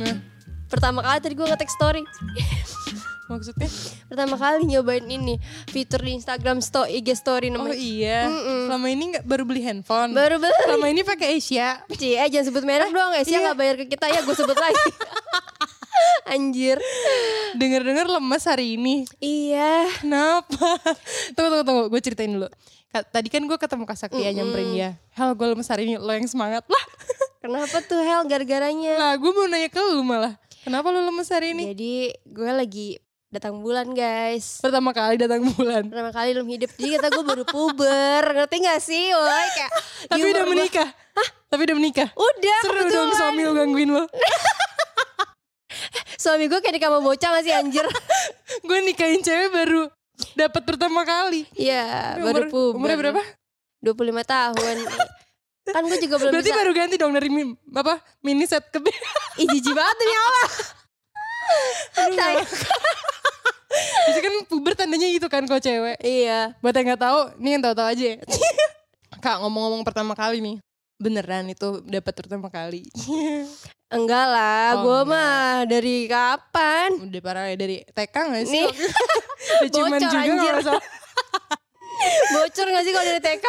Nah, Pertama kali tadi gue nge-tag story. maksudnya? Pertama kali nyobain ini fitur di Instagram story IG story Oh namanya. iya. Selama ini nggak baru beli handphone. Baru beli. Selama ini pakai Asia. Cie, eh, jangan sebut merek doang ya. Sih iya. nggak bayar ke kita ya, gue sebut lagi. Anjir. Dengar-dengar lemes hari ini. Iya. Kenapa? tunggu tunggu tunggu, gue ceritain dulu. Tadi kan gue ketemu Kak Sakti ya nyamperin dia. Hel gue lemes hari ini, lo yang semangat lah. Kenapa tuh Hel gara-garanya? Lah gue mau nanya ke lu malah. Kenapa lu lemes hari ini? Jadi gue lagi datang bulan guys. Pertama kali datang bulan. Pertama kali dalam hidup. Jadi kata gue baru puber. Ngerti gak sih? Woi kayak Tapi udah menikah. Hah? Tapi udah menikah. Udah Seru kebetulan. dong suami lu gangguin lo. Suami gue kayak di kamar bocah gak sih anjir? gue nikahin cewek baru dapat pertama kali. Iya baru puber. Umurnya berapa? 25 tahun. Kan gue juga belum Berarti bisa. baru ganti dong dari mi- apa mini set ke. Ih jijik banget demi Allah. Itu kan puber tandanya gitu kan kok cewek. iya. Buat yang nggak tahu, nih yang tahu-tahu aja. ya. Kak ngomong-ngomong pertama kali nih. Beneran itu dapat pertama kali. Enggak lah, Oh, gue mah dari kapan? Udah parah ya dari TK gak sih? Nih, cuman juga anjir. gak. Bocor gak sih kalau dari TK?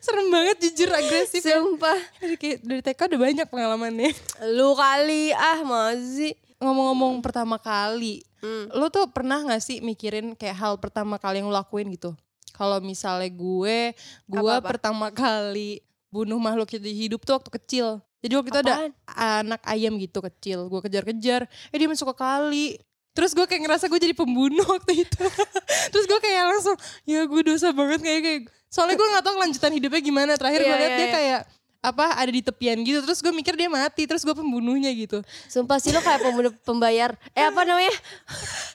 Serem banget jujur agresif ya. Sumpah. Dari, dari TK udah banyak pengalamannya. Lu kali, ah masih. Ngomong-ngomong pertama kali, Hmm. lo tuh pernah gak sih mikirin kayak hal pertama kali yang lo lakuin gitu? Kalau misalnya gue, gue Apa-apa? pertama kali bunuh makhluk hidup tuh waktu kecil. Jadi waktu itu ada anak ayam gitu kecil, gue kejar-kejar, eh dia masuk ke kali. Terus gue kayak ngerasa gue jadi pembunuh waktu itu. Terus langsung, ya gue dosa banget kayak kayak. Soalnya gue nggak tahu kelanjutan hidupnya gimana. Terakhir gue Iya, liat iya, dia iya. kayak apa ada di tepian gitu. Terus gue mikir dia mati. Terus gue pembunuhnya gitu. Sumpah sih lo kayak pembunuh pembayar. Eh apa namanya?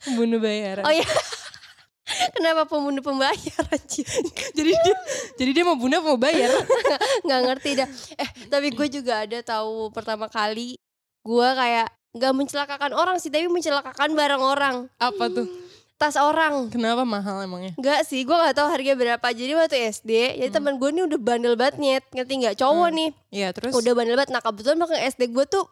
Pembunuh bayaran. Oh iya. Kenapa pembunuh pembayar anjir? jadi dia jadi dia mau bunuh mau bayar Nggak ngerti dah. Eh tapi gue juga ada tahu pertama kali gue kayak nggak mencelakakan orang sih tapi mencelakakan barang orang apa tuh tas orang kenapa mahal emangnya Enggak sih, gue gak tahu harganya berapa. Jadi waktu SD, jadi teman gue nih udah bandel banget nyet, ngerti nggak? Cowok nih, Iya terus udah bandel banget. Nah kebetulan belakang SD gue tuh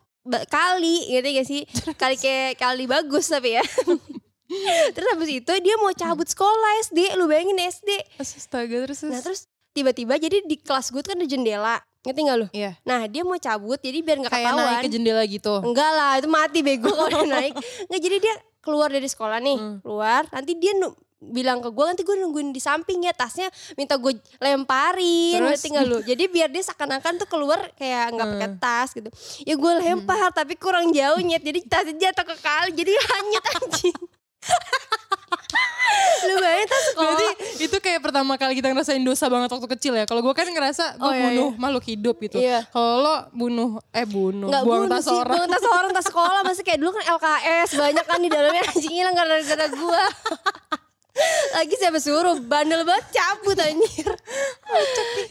kali, ngerti gak sih? Kali kayak kali bagus tapi ya. terus habis itu dia mau cabut sekolah SD, lu bayangin SD. astaga terus Nah terus tiba-tiba jadi di kelas gue tuh kan ada jendela, ngerti gak lu? iya Nah dia mau cabut, jadi biar nggak kayak ketahuan. naik ke jendela gitu Enggak lah, itu mati bego kalau naik. Enggak jadi dia keluar dari sekolah nih, Hmm. keluar. Nanti dia bilang ke gue, nanti gue nungguin di samping ya tasnya minta gue lemparin, Terus? ngerti nggak lu? Jadi biar dia seakan-akan tuh keluar kayak nggak pakai Hmm. tas gitu. Ya gue lempar tapi kurang jauh nyet, jadi tasnya jatuh ke kali, jadi hanyut anjing. Lu bayangin tas sekolah. Berarti itu kayak pertama kali kita ngerasain dosa banget waktu kecil ya. Kalau gue kan ngerasa gue Oh, iya, bunuh makhluk hidup gitu. Iya. Kalau lo bunuh eh bunuh Nggak buang bunuh tas sih, orang. buang tas orang, tas sekolah masih kayak dulu kan LKS banyak kan di dalamnya anjing hilang gara-gara gua. Lagi siapa suruh bandel banget cabut anjir.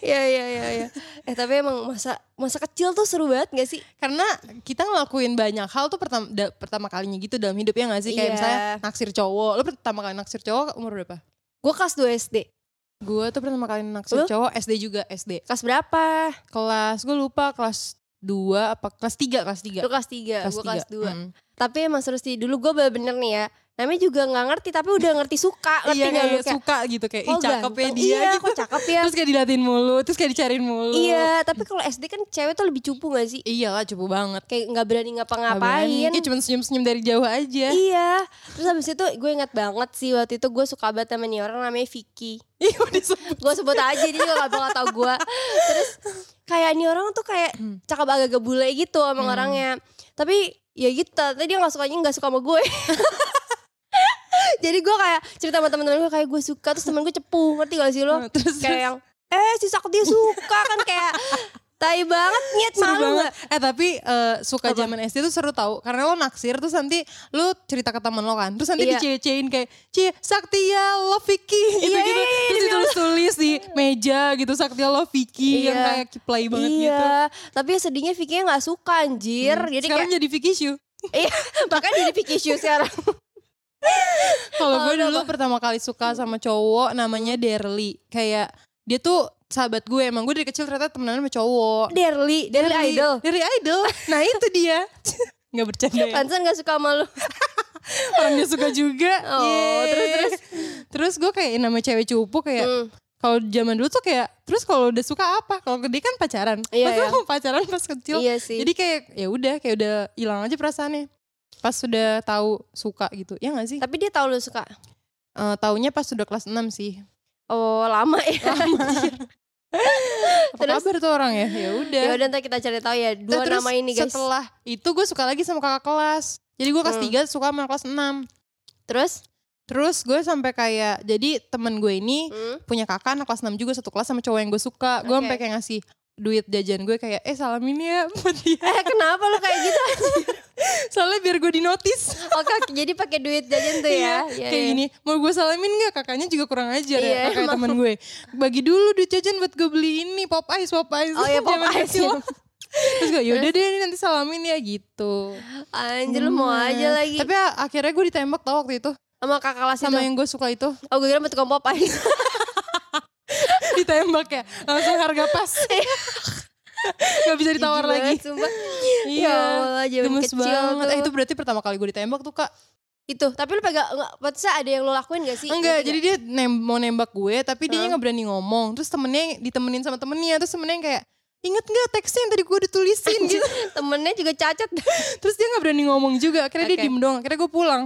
Iya iya iya iya. Eh tapi emang masa masa kecil tuh seru banget gak sih? Karena kita ngelakuin banyak hal tuh pertama da- pertama kalinya gitu dalam hidupnya gak sih? Kayak Iya. misalnya naksir cowok. Lo pertama kali naksir cowok umur berapa? Gua kelas 2 SD. Gue tuh pertama kali naksir Lu? cowok SD juga SD. Kelas berapa? Kelas gue lupa kelas 2 apa kelas 3 kelas 3. Lu kelas 3, gua kelas 2. Hmm. Tapi emang seru sih. Dulu gua bener-bener nih ya. Namanya juga nggak ngerti tapi udah ngerti suka, ngerti Iya lu kayak suka gitu kayak oh, cakep ya dia Iya, gitu. kok cakep ya. Terus kayak dilatin mulu, terus kayak dicariin mulu. Iya, tapi kalau SD kan cewek tuh lebih cupu gak sih? Iyalah cupu banget. Kayak nggak berani ngapa-ngapain. Kayak cuma senyum-senyum dari jauh aja. Iya. Terus habis itu gue ingat banget sih waktu itu gue suka banget sama nih orang namanya Vicky. Iya. Gue sebut aja dia juga gak bakal tau gue. Terus kayak nih orang tuh kayak cakep agak-agak bule gitu emang Hmm. orangnya. Tapi ya gitu, tapi dia gak sukanya gak suka sama gue. Jadi gue kayak cerita sama teman-teman gue kayak gue suka terus temen gue cepu ngerti gak sih lo? Nah, terus- kayak yang eh si Sakti suka kan kayak tai banget nyet Seru malu banget. gak? Eh tapi eh, suka Apa? zaman SD tuh seru tau Karena lo naksir terus nanti lo cerita ke teman lo kan Terus nanti Iya. dicie-ciein kayak Cie Saktia love Vicky gitu, Iya, gitu. iya, iya, Terus ditulis-tulis di meja gitu Saktia love Vicky Yang Iya. kayak kiplay banget iya, gitu tapi sedihnya Vicky gak suka anjir. Hmm, Jadi Sekarang kayak jadi Vicky Shu Iya, makanya jadi Vicky Shoe sekarang. Kalau gue lu dulu pertama kali suka sama cowok namanya Derly Kayak dia tuh sahabat gue Emang gue dari kecil ternyata temenan sama cowok Derly, Derly Idol. Dari Idol Nah itu dia Nggak bercanda ya. Pantesan gak suka sama lu. Orang dia suka juga. Oh, Yeay. terus, terus? Terus gue kayak nama cewek cupu kayak Hmm. kalau zaman dulu tuh kayak terus kalau udah suka apa? Kalau gede kan pacaran. Iya, Masa iya. pacaran pas kecil. Iya sih. Jadi kayak ya udah kayak udah hilang aja perasaannya. Pas sudah tahu suka gitu. Ya gak sih? Tapi dia tahu lu suka. Eh taunya pas sudah kelas 6 sih. Oh lama ya. Apa Terus? kabar tuh orang ya? Ya udah. ya udah ntar kita cari tahu ya dua Terus nama ini guys. Setelah itu gue suka lagi sama kakak kelas. Jadi gue kelas Hmm. 3 suka sama kelas 6. Terus? Terus gue sampai kayak jadi temen gue ini Hmm. punya kakak anak kelas 6 juga satu kelas sama cowok yang gue suka. Gue Oke. sampai kayak ngasih duit jajan gue kayak eh salamin ya buat dia. Eh kenapa lu kayak gitu? Soalnya biar gue dinotis. Oke, jadi pakai duit jajan tuh ya. Iya, kayak iya. gini mau gue salamin gak kakaknya juga kurang ajar Iya, ya kakak temen gue bagi dulu duit jajan buat gue beli ini pop ice pop ice Oh iya pop ice. terus gue yaudah deh ini nanti salamin ya gitu Anjir lu mau aja lagi. tapi akhirnya gue ditembak tau waktu itu sama kakak kelas sama itu. yang gue suka itu Oh gue kira mau tukang Popeye. Ditembak ya langsung harga pas Gak bisa ditawar lagi banget. Iya Ya Allah, Gemes kecil banget tuh. Eh itu berarti pertama kali gue ditembak tuh kak Itu, tapi lu pegang enggak Patsa ada yang lu lakuin gak sih? Enggak, jadi dia nem mau nembak gue, tapi dia nggak berani ngomong. Terus temennya ditemenin sama temennya, terus temennya yang kayak inget nggak teksnya yang tadi gue udah tulisin gitu. temennya juga cacat. Terus dia nggak berani ngomong juga. Akhirnya dia Oke. diem doang. Akhirnya gue pulang.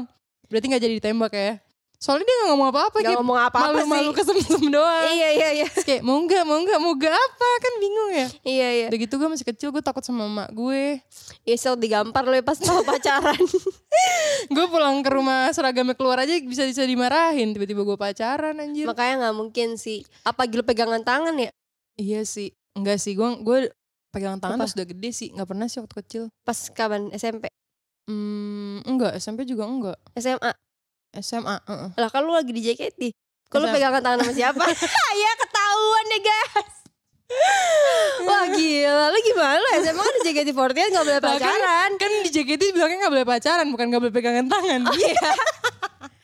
Berarti nggak jadi ditembak ya? Soalnya dia nggak ngomong apa-apa. Gak kayak ngomong apa-apa Malu-malu sih. kesem-sem doang. iya iya iya. Terus kayak mau nggak, mau nggak, mau nggak apa kan bingung ya. Iya iya. Udah gitu gue masih kecil, gue takut sama emak gue. Isel digampar lu ya pas tau pacaran. Gue pulang ke rumah seragamnya keluar aja bisa bisa dimarahin. Tiba-tiba gue pacaran anjir. Makanya gak mungkin sih. Apa gila pegangan tangan ya? Iya sih, enggak sih, gue gue pegang tangan pas udah gede sih, nggak pernah sih waktu kecil. Pas kapan? SMP? Hmm, enggak, SMP juga enggak. SMA? SMA, heeh. Lah kan lu lagi di JKT. Kalau pegangan tangan sama siapa? ya ketahuan deh guys. Wah gila, lu gimana lu SMA kan di JKT48 gak boleh Lah, kan- pacaran. Kan di JKT bilangnya nggak boleh pacaran, bukan nggak boleh pegangan tangan. Iya,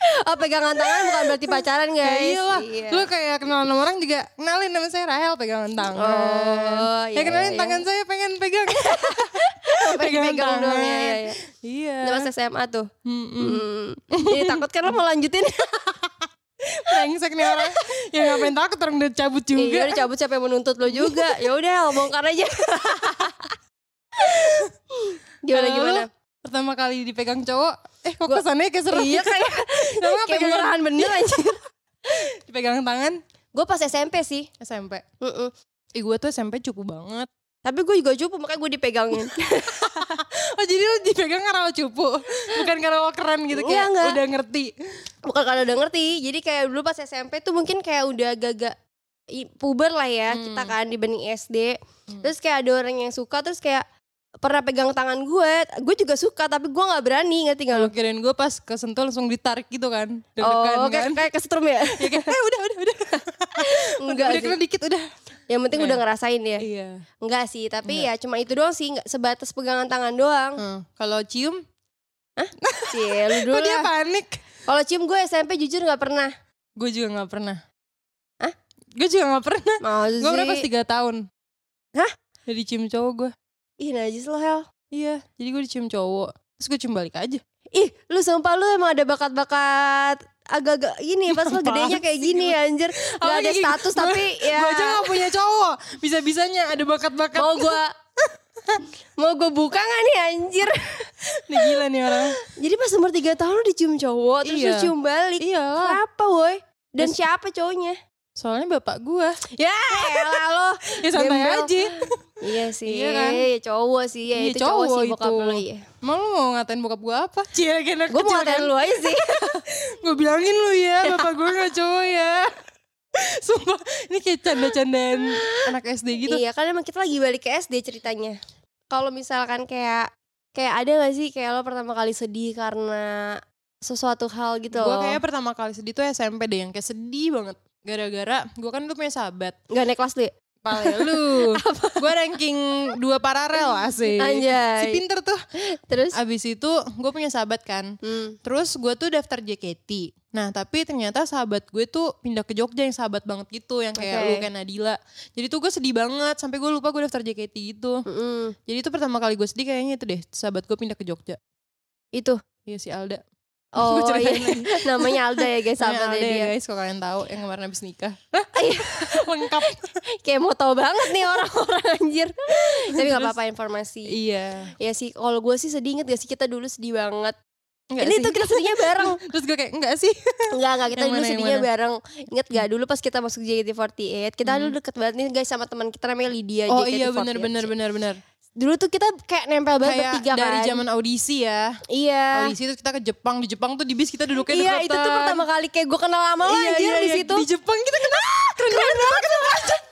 Oh pegangan tangan bukan berarti pacaran ya guys. iyalah. Iya. Lu kayak kenalan sama orang juga kenalin nama saya Rahel pegangan tangan. Oh, ya iya, kenalin iya. tangan saya pengen pegang. pegang doang ya, tangan. ya, ya. Iya. Itu pas SMA tuh. Mm-mm. Hmm. Jadi takut kan lo mau lanjutin. Brengsek nih orang. ya ngapain takut orang udah cabut Iya juga. udah cabut siapa yang menuntut lo juga. Ya udah bongkar aja. gimana gimana? Pertama kali dipegang cowok, eh kok kesannya kayak serem. Iya kayak Tau nggak kayak pegangan, murahan bener anjir. dipegang tangan Gue pas SMP sih. SMP. Mm-mm. Ih gue tuh SMP cupu banget. Tapi gue juga cupu makanya gue dipegangin. Oh jadi lu dipegang karena lo cupu Bukan karena lo keren gitu Enggak, Kayak enggak. udah ngerti Bukan karena udah ngerti. Jadi kayak dulu pas SMP tuh mungkin kayak udah agak-agak puber lah ya Hmm. kita kan dibanding SD. Hmm. Terus kayak ada orang yang suka terus kayak pernah pegang tangan gue, gue juga suka tapi gue nggak berani ngerti gak Kalau lu? kirain gue pas kesentuh langsung ditarik gitu kan Oh, kan kayak, kayak kesetrum ya? Ya kayak eh udah udah udah Enggak Udah sih. kena dikit udah Yang penting Oke. udah ngerasain ya. Iya Enggak sih, tapi ya cuma itu doang sih, nggak sebatas pegangan tangan doang. Hmm, Kalau cium Cie, lu dulu Kok dia panik Kalau cium gue SMP jujur nggak pernah. Gue juga gak pernah Hah? Gue juga gak pernah. Gue pernah pas 3 tahun Hah? Jadi cium cowok gue Ih najis lo Hel. Iya Jadi gue dicium cowok Terus gue cium balik aja. Ih, lu sumpah lu emang ada bakat-bakat agak-agak gini pas lu gedenya kayak gini anjir. Gak ada status gue- tapi ya Gue aja gak punya cowok. Bisa-bisanya ada bakat-bakat. Mau gua mau gue buka gak nih anjir? Nih gila nih orang. Jadi pas umur 3 tahun lu dicium cowok Terus Iya. lu cium balik. Iya. Kenapa woi? Dan Terus- siapa cowoknya? Soalnya bapak gue Ya elah lo. Ya santai Gembel. aja Iya sih Iya kan? ya cowok sih ya, Iya, Itu cowok, cowok sih bokap itu. lu iya. Emang lu mau ngatain bokap gue apa? Cie lagi anak Gue mau ngatain kan? lu aja sih Gue bilangin lu ya Bapak gue gak cowok ya Sumpah Ini kayak canda-candaan anak SD gitu Iya kan emang kita lagi balik ke SD ceritanya Kalau misalkan kayak Kayak ada gak sih kayak lo pertama kali sedih karena sesuatu hal gitu Gue kayaknya pertama kali sedih tuh SMP deh Yang kayak sedih banget Gara-gara gue kan tuh punya sahabat Gak naik kelas ya? Pale lu Gue ranking dua paralel asik Si Anjay pinter tuh Terus Abis itu gue punya sahabat kan hmm. Terus gue tuh daftar JKT Nah tapi ternyata sahabat gue tuh pindah ke Jogja yang sahabat banget gitu. Yang kayak Oke. lu kayak Nadila. Jadi tuh gue sedih banget. Sampai gue lupa gue daftar JKT gitu. Mm-mm. Jadi itu pertama kali gue sedih kayaknya itu deh. Sahabat gue pindah ke Jogja. Itu. Iya si Alda. Oh iya. Namanya Alda ya guys, Namanya Alda ya dia. guys kalau kalian tahu yang kemarin habis nikah. Iya. Lengkap. Kayak mau tahu banget nih orang-orang anjir. Tapi gak apa-apa informasi. iya. Ya sih, kalau gue sih sedih inget gak sih kita dulu sedih banget. Enggak Ini sih. tuh kita sedihnya bareng. Terus gue kayak enggak sih. Enggak, enggak kita Yang dulu mana, sedihnya mana? bareng. Ingat gak dulu pas kita masuk JKT48, kita dulu deket banget nih guys sama teman kita namanya Lydia Oh JKT48. iya benar benar benar benar. Dulu tuh kita kayak nempel banget Kayak bertiga dari kan. zaman audisi ya. Iya. Audisi itu kita ke Jepang. Di Jepang tuh di bis kita duduknya Iya, deketan. itu tuh pertama kali kayak gue kenal lama lo Iya, anjir iya, di iya. situ. Di Jepang kita kenal. Keren banget.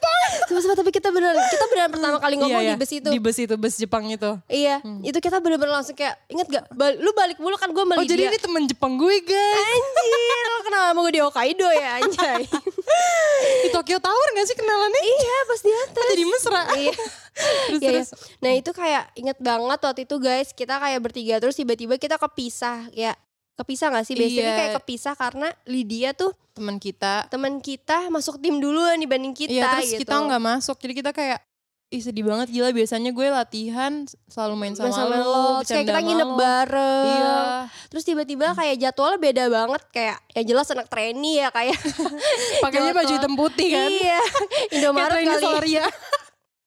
Sumpah, tapi kita beneran kita beneran pertama kali ngomong Iya, di iya. bus itu. Di bus itu, bus Jepang itu. Iya, itu kita bener-bener langsung kayak inget gak? Bal- lu balik mulu kan gue Oh beli jadi ini temen Jepang gue guys. Anjir, lu kenal sama gue di Hokkaido ya anjay. Di Tokyo Tower gak sih kenalannya? iya, pas di atas. Jadi mesra. Iya. terus, Iya, iya. terus. Nah itu kayak inget banget waktu itu guys kita kayak bertiga terus tiba-tiba kita kepisah ya kepisah gak sih biasanya Iya. kayak kepisah karena Lydia tuh Temen kita. teman kita masuk tim duluan dibanding kita Iya terus gitu. kita nggak masuk. Jadi kita kayak Ih sedih banget gila biasanya gue latihan selalu main sama, sama lo, lo, terus kayak kita nginep lo. bareng. Iya. Terus tiba-tiba kayak jadwalnya beda banget kayak yang jelas anak trainee ya kayak. Pakainya baju hitam putih kan. Iya. Indomaret kali.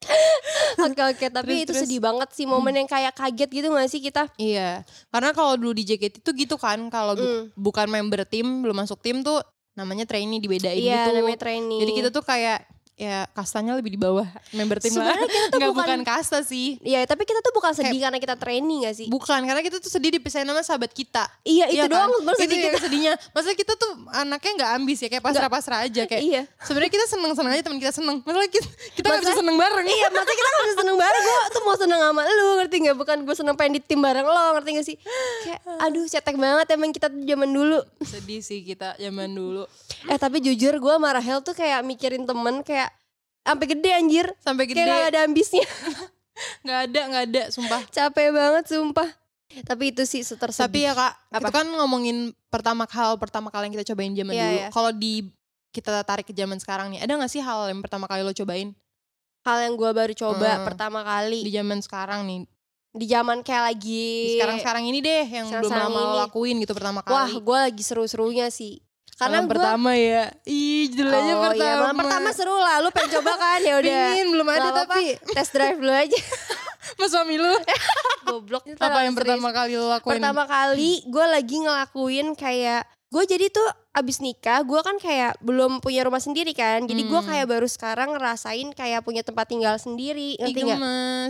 Oke oke, tapi Terus, itu terus. sedih banget sih momen yang kayak kaget gitu gak sih kita? Iya, karena kalau dulu di JKT itu gitu kan, kalau bu- Mm. bukan member tim, belum masuk tim tuh namanya trainee dibedain Iya, gitu. namanya trainee. Jadi kita tuh kayak ya kastanya lebih di bawah member tim lah. Sebenarnya kita tuh Nggak bukan- bukan kasta sih. Iya, tapi kita tuh bukan sedih karena kita trainee gak sih? Bukan, karena kita tuh sedih dipisahin sama sahabat kita. Iya, itu Iya doang kan? Itu sedih kita. sedihnya. Maksudnya kita tuh anaknya nggak ambis ya, kayak pasrah-pasrah aja kayak. Iya. Sebenarnya kita seneng-seneng aja teman kita seneng. Masalah kita kita nggak bisa seneng bareng. Iya, masa kita gak bisa seneng bareng Gue tuh mau seneng sama lu, ngerti gak? Bukan gue seneng pengen di tim bareng lo, ngerti gak sih? Kayak, aduh cetek banget emang kita tuh zaman dulu Sedih sih kita zaman dulu. Eh tapi jujur gue sama Rahel tuh kayak mikirin temen kayak Sampai gede anjir Sampai gede Kayak gak ada ambisnya nggak ada nggak ada sumpah. Capek banget sumpah Tapi itu sih tersedih Tapi ya kak, Apa? itu kan ngomongin pertama hal pertama kali yang kita cobain zaman Iya, dulu. iya. Kalau di kita tarik ke zaman sekarang nih, ada gak sih hal yang pertama kali lo cobain Hal yang gue baru coba Hmm. pertama kali di zaman sekarang nih? Di zaman kayak lagi Sekarang sekarang ini deh yang belum Sekarang-sekarang lama lo lakuin gitu pertama Wah kali. gue lagi seru-serunya sih Karena Malam gue pertama ya. Ih, Oh pertama. iya malam pertama. seru lah. Lu pengen coba kan? Ya udah. Pingin, belum ada tapi. Test drive dulu aja. Mas suami lu? Goblok. Apa yang pertama kali lo lakuin? Pertama kali gue lagi ngelakuin kayak gue jadi tuh abis nikah gue kan kayak belum punya rumah sendiri kan jadi gue Hmm. kayak baru sekarang ngerasain kayak punya tempat tinggal sendiri ngerti nggak.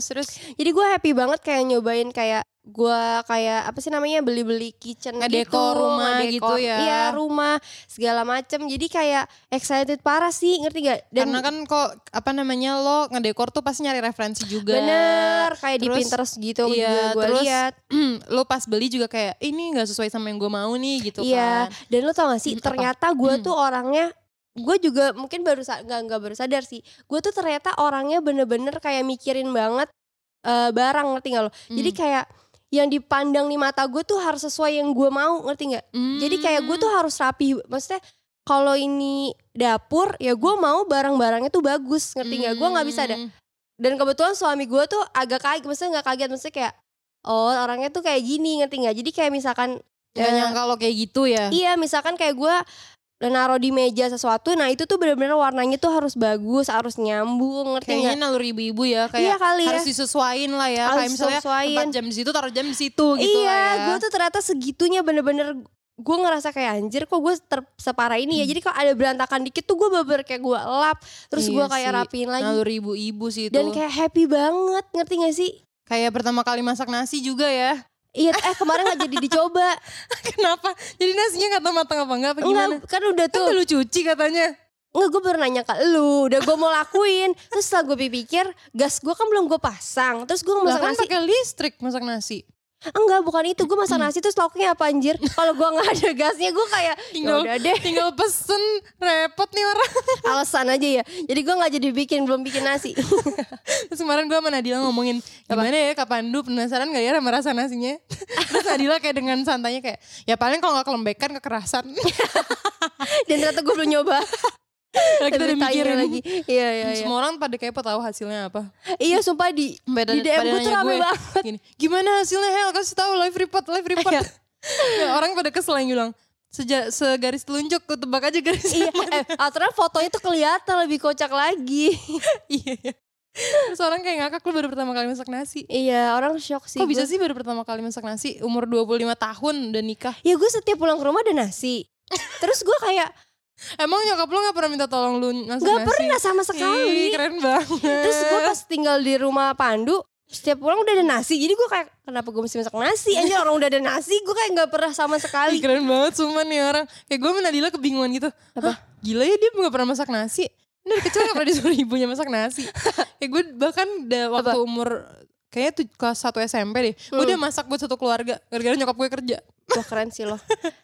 Terus jadi gue happy banget kayak nyobain kayak gue kayak apa sih namanya beli-beli kitchen Ngedekor gitu, rumah ngedekor, gitu ya. iya rumah segala macem jadi kayak excited parah sih ngerti gak dan karena kan kok apa namanya lo ngedekor tuh pasti nyari referensi juga. bener kayak di Terus, Pinterest gitu iya, gue terus lihat lo pas beli juga kayak ini nggak sesuai sama yang gue mau nih gitu Iya, kan. dan lo tau gak sih, Hmm, apa? ternyata gue Hmm. tuh orangnya, gue juga mungkin baru nggak nggak baru sadar sih, gue tuh ternyata orangnya bener-bener kayak mikirin banget eh, barang ngerti gak lo? Jadi Hmm. kayak yang dipandang di mata gue tuh harus sesuai yang gue mau ngerti nggak? Jadi kayak gue Hmm. tuh harus rapi, maksudnya kalau ini dapur ya gue mau barang-barangnya tuh bagus ngerti nggak? Gue nggak bisa ada. Hmm. Dan kebetulan suami gue tuh agak kaget, maksudnya nggak kaget, maksudnya kayak oh orangnya tuh kayak gini ngerti nggak? Jadi kayak misalkan Gak eh, nyangka lo kayak gitu ya. Iya, misalkan kayak gue naruh di meja sesuatu, nah itu tuh bener-bener warnanya tuh harus bagus, harus nyambung, ngerti Kayaknya nggak? nalur ibu-ibu ya kayak Iya kali ya. harus disesuaiin lah ya. Harus kayak misalnya tempat jam di situ taruh jam di situ gitu iya, lah ya. gue tuh ternyata segitunya bener-bener gue ngerasa kayak anjir kok gue ter- separah ini ya. Jadi kalau ada berantakan dikit tuh gue bener kayak gue lap, terus Iya gue kayak sih. rapiin lagi. Nalur ibu-ibu sih itu. Dan kayak happy banget, ngerti gak sih? kayak pertama kali masak nasi juga ya. Iya, eh kemarin gak jadi dicoba. Kenapa? Jadi nasinya gak tahu matang apa enggak apa gimana? Enggak, kan udah Kan tuh. udah lu cuci katanya. Enggak, gue baru nanya ke lu, udah gue mau lakuin. Terus setelah gue pikir, gas gue kan belum gue pasang. Terus gue masak kan nasi pakai listrik masak nasi. Enggak, bukan itu. Gue masak nasi terus lauknya apa anjir? Kalau gue nggak ada gasnya, gue kayak ya tinggal udah deh. tinggal pesen repot nih orang Alasan aja ya. Jadi gue nggak jadi bikin, belum bikin nasi. terus kemarin gue sama Nadila ngomongin gimana ya Kak Pandu penasaran gak ya sama rasa nasinya terus Nadila kayak dengan santainya kayak ya paling kalau nggak kelembekan kekerasan Dan ternyata gue belum nyoba. Nah, kita udah mikirin lagi. Iya, iya, iya. semua orang pada kepo tahu hasilnya apa Iya, sumpah di Pada, di DM gue tuh rame gue, banget. gini, gimana hasilnya Hel kasih tahu live report live report ya, orang pada kesel yang bilang Seja, segaris telunjuk gue tebak aja garis Iya, eh, aturan fotonya tuh kelihatan lebih kocak lagi. iya iya. terus orang kayak ngakak lu baru pertama kali masak nasi iya, orang shock sih. Kok bisa Gua- sih baru pertama kali masak nasi umur 25 tahun udah nikah Ya gue setiap pulang ke rumah ada nasi. Terus gue kayak Emang nyokap lu gak pernah minta tolong lu nggak nasi? pernah sama sekali. Ih, keren banget. Terus gue pas tinggal di rumah Pandu, setiap pulang udah ada nasi. Jadi gue kayak kenapa gue mesti masak nasi? Anjir orang udah ada nasi, gue kayak nggak pernah sama Ih, sekali. keren banget sumpah nih orang. Kayak gue sama Nadila kebingungan gitu. Apa? Gila ya dia gak pernah masak nasi. Ini dari kecil gak pernah disuruh ibunya masak nasi. Kayak gue bahkan udah waktu umur kayaknya tuh kelas 1 SMP deh. Gue Hmm. udah masak buat satu keluarga. Gara-gara nyokap gue kerja. Wah keren sih loh.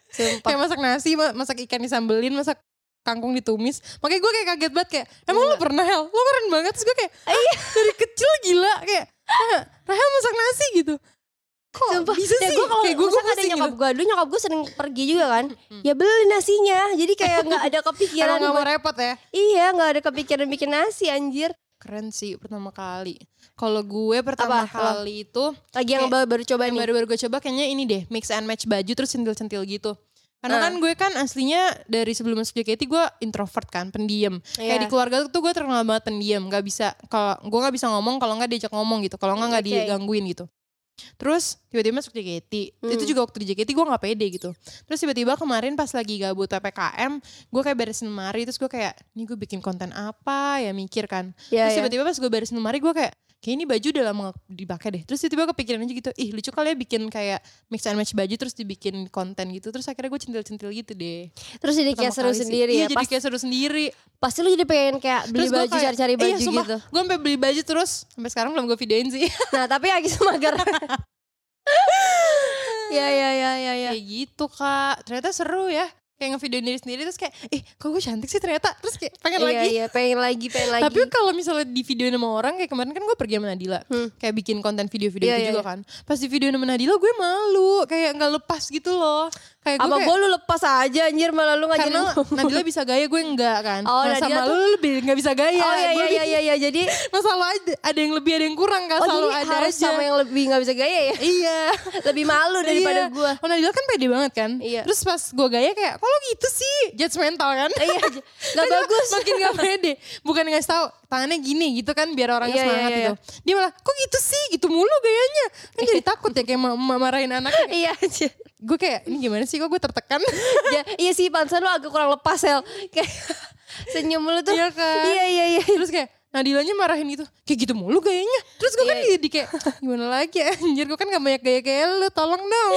Sumpah. Kayak masak nasi, ma- masak ikan disambelin, masak kangkung ditumis. Makanya gue kayak kaget banget kayak, emang lu pernah Hel? Lu keren banget. Terus gue kayak, Iya. dari kecil gila. Kayak, "Ah, Rahel masak nasi gitu. Kok Sumpah. bisa Ya sih? gue kalau kayak gue, misalkan ada nyokap gue dulu nyokap gue sering pergi juga kan. Ya beli nasinya. Jadi kayak nggak ada kepikiran. Emang gak mau repot ya? iya nggak ada kepikiran bikin nasi anjir. Keren sih pertama kali. Kalau gue pertama Apa? Kali itu Lagi yang Kayak- baru, baru coba yang nih. baru-baru gue coba kayaknya ini deh mix and match baju terus centil-centil gitu. Karena Ah. kan gue kan aslinya dari sebelum masuk JKT gue introvert kan, pendiam. Kayak Iya. di keluarga tuh gue terkenal banget pendiam, nggak bisa kalau gue nggak bisa ngomong kalau nggak diajak ngomong gitu, kalau nggak nggak Oke. digangguin gitu. Terus tiba-tiba masuk JKT, Hmm. itu juga waktu di JKT gue nggak pede gitu. Terus tiba-tiba kemarin pas lagi gabut PPKM, gue kayak beresin lemari, terus gue kayak, ini gue bikin konten apa ya mikir kan. Iya, Terus iya. tiba-tiba pas gue beresin lemari gue kayak kayak ini baju udah lama dipakai deh. Terus tiba-tiba kepikiran aja gitu, ih lucu kali ya bikin kayak mix and match baju terus dibikin konten gitu. Terus akhirnya gue centil-centil gitu deh. Terus jadi kayak seru sih. sendiri Iya ya. jadi Pas, kayak seru sendiri. pasti lu jadi pengen kayak beli Terus baju cari-cari baju iya, sumpah, gitu. Gue sampai beli baju terus sampai sekarang belum gue videoin sih. Nah tapi lagi semagar. ya ya ya ya ya. kayak gitu kak. Ternyata seru ya. Kayak ngevideoin diri sendiri terus kayak, eh kok gue cantik sih ternyata. Terus kayak pengen Iya lagi. iya pengen lagi pengen lagi. Tapi kalau misalnya di video sama orang kayak kemarin kan gue pergi sama Nadila, Hmm. kayak bikin konten video-video Iya, itu iya, juga iya. kan. Pas di video sama Nadila gue malu, kayak nggak lepas gitu loh. Kayak gue apa kayak, gue lu lepas aja anjir malah lu ngajarin karena. Nadila bisa gaya gue enggak kan. Oh, nah, sama tuh- lu lebih nggak bisa gaya. Oh iya iya iya iya iya jadi Masalah ada, ada yang lebih ada yang kurang kan oh selalu jadi ada harus aja. sama yang lebih nggak bisa gaya ya. Iya. lebih malu daripada Iya. gue. Oh Nadila kan pede banget kan. Iya. Terus pas gue gaya kayak, kok lo gitu sih? Judgmental kan. Iya nggak Dia bagus. makin gak pede bukan ngasih tahu tangannya gini gitu kan biar orangnya Iya, iya, semangat iya, gitu dia malah kok gitu sih gitu mulu gayanya kan jadi takut ya kayak ma- ma- marahin anaknya Iya aja. gue kayak ini gimana sih kok gue tertekan Ya, iya sih pantesan lu agak kurang lepas Sel. Kayak senyum lu tuh. Iya kan? Iya iya iya. terus kayak Nadilanya marahin gitu kayak gitu mulu gayanya terus gue kan Iya. jadi kayak gimana lagi ya anjir gue kan gak banyak gaya kayak lu tolong dong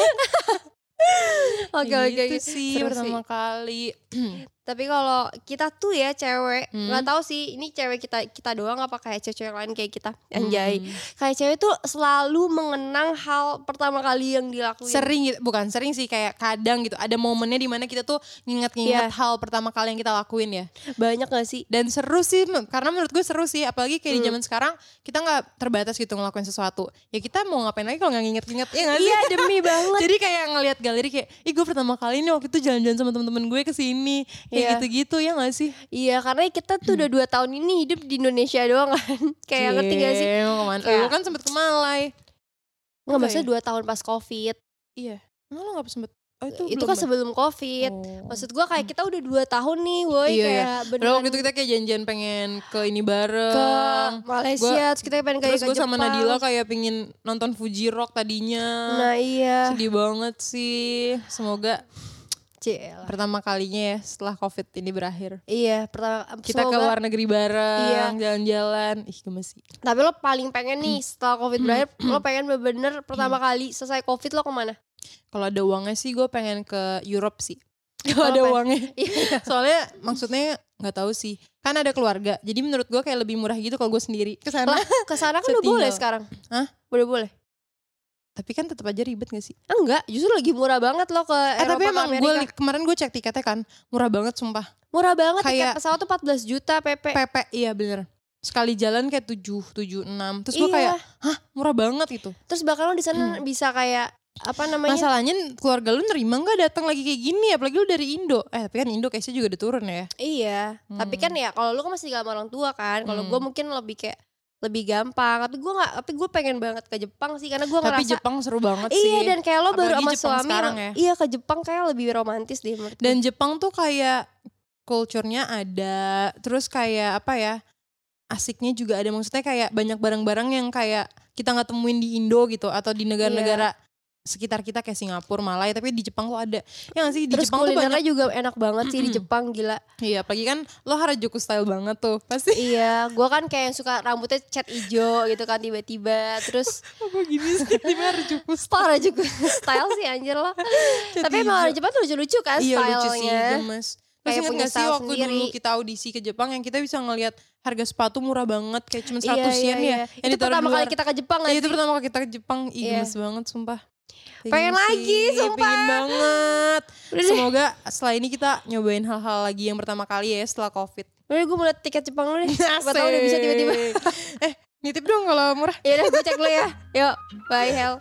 Oke oke oke. sih Seru pertama kali Tapi kalau kita tuh ya cewek, Hmm. nggak tahu sih ini cewek kita kita doang apa kayak cewek-cewek lain kayak kita anjay. Hmm. Kayak cewek tuh selalu mengenang hal pertama kali yang dilakuin. sering gitu bukan sering sih kayak kadang gitu ada momennya di mana kita tuh nginget-nginget Iya. hal pertama kali yang kita lakuin ya Banyak gak sih? dan seru sih karena menurut gue seru sih apalagi kayak di Hmm. zaman sekarang kita nggak terbatas gitu ngelakuin sesuatu ya kita mau ngapain lagi kalau nggak nginget-nginget ya nggak sih Iya demi banget. jadi kayak ngelihat galeri kayak ih gue pertama kali nih waktu itu jalan-jalan sama temen-temen gue ke sini kayak Iya. gitu-gitu ya nggak sih Iya karena kita tuh udah dua tahun ini hidup di Indonesia doang kan. kayak ngerti gak sih? Kayak- Lu kan sempet ke Malai Nggak Apa maksudnya ya? dua tahun pas covid. iya emang lu nggak sempet oh, itu, Itu, kan ya? sebelum covid. Oh. Maksud gua kayak kita udah dua tahun nih woi Iya, kayak Padahal beneran waktu itu kita kayak janjian pengen ke ini bareng ke Malaysia terus kita pengen kayak Terus gue sama. Nadila kayak pingin nonton Fuji Rock tadinya Nah iya. Sedih banget sih Semoga Cielah. pertama kalinya ya setelah covid ini berakhir. Iya, pertama Kita ke luar negeri bareng Jalan-jalan. Ih gemes sih. Tapi lo paling pengen nih setelah covid berakhir, lo pengen bener-bener pertama kali selesai covid lo ke mana? Kalau ada uangnya sih gue pengen ke Europe sih. Kalau ada uangnya. Iya. Soalnya maksudnya nggak tahu sih. Kan ada keluarga Jadi menurut gue kayak lebih murah gitu kalau gue sendiri. Ke sana. Ke sana kan udah boleh sekarang. Hah? Udah boleh. Tapi kan tetap aja ribet gak sih? Enggak, justru lagi murah banget loh ke Eh, Eropa tapi emang gue kemarin gue cek tiketnya kan murah banget sumpah. Murah banget kayak- tiket pesawat tuh 14 juta PP. PP iya bener. Sekali jalan kayak 7, 7, 6. Terus gue Iya. kayak, hah murah banget itu. Terus bakal lo di sana bisa kayak apa namanya? Masalahnya keluarga lu nerima nggak datang lagi kayak gini apalagi lu dari Indo. Eh tapi kan Indo kayaknya juga udah turun ya. Iya, tapi kan ya kalau lu kan masih tinggal sama orang tua kan. Kalau gue mungkin lebih kayak lebih gampang. Tapi gue nggak, tapi gue pengen banget ke Jepang sih karena gue Tapi ngerasa Jepang seru banget sih. Iya dan kayak lo baru Apalagi sama Jepang suami ya. Iya ke Jepang kayak lebih romantis deh menurut gue. Dan Jepang tuh kayak culture-nya ada, terus kayak apa ya? Asiknya juga ada maksudnya kayak banyak barang-barang yang kayak kita nggak temuin di Indo gitu atau di negara-negara Iya. Sekitar kita kayak Singapura, Malaya tapi di Jepang tuh ada. Ya nggak sih di Terus Jepang tuh banyak. juga enak banget sih di. Jepang gila. Iya, apalagi kan lo Harajuku style banget tuh. Pasti iya, gue kan kayak yang suka rambutnya cat ijo gitu kan tiba-tiba. Terus apa gini sih di Harajuku style. parah juga style sih anjir lo. Cat Tapi emang hijau. orang Jepang tuh lucu-lucu kan Iya lucu sih stylenya. gemes. Terus Kayak punya gak sih waktu sendiri. dulu kita audisi ke Jepang yang kita bisa ngelihat harga sepatu murah banget kayak cuma 100 Iya, iya, yen iya. ya. Yang Itu pertama kali kita ke Jepang Iya gak itu pertama kali kita ke Jepang, ih Iya. gemes banget sumpah. Pengen lagi, sumpah. Pengen banget. Udah. Semoga setelah ini kita nyobain hal-hal lagi yang pertama kali ya setelah covid. Udah gue mau liat tiket Jepang dulu deh. Gak tau udah bisa tiba-tiba. eh nitip dong kalau murah. Ya udah gue cek dulu ya. Yuk, bye Hel.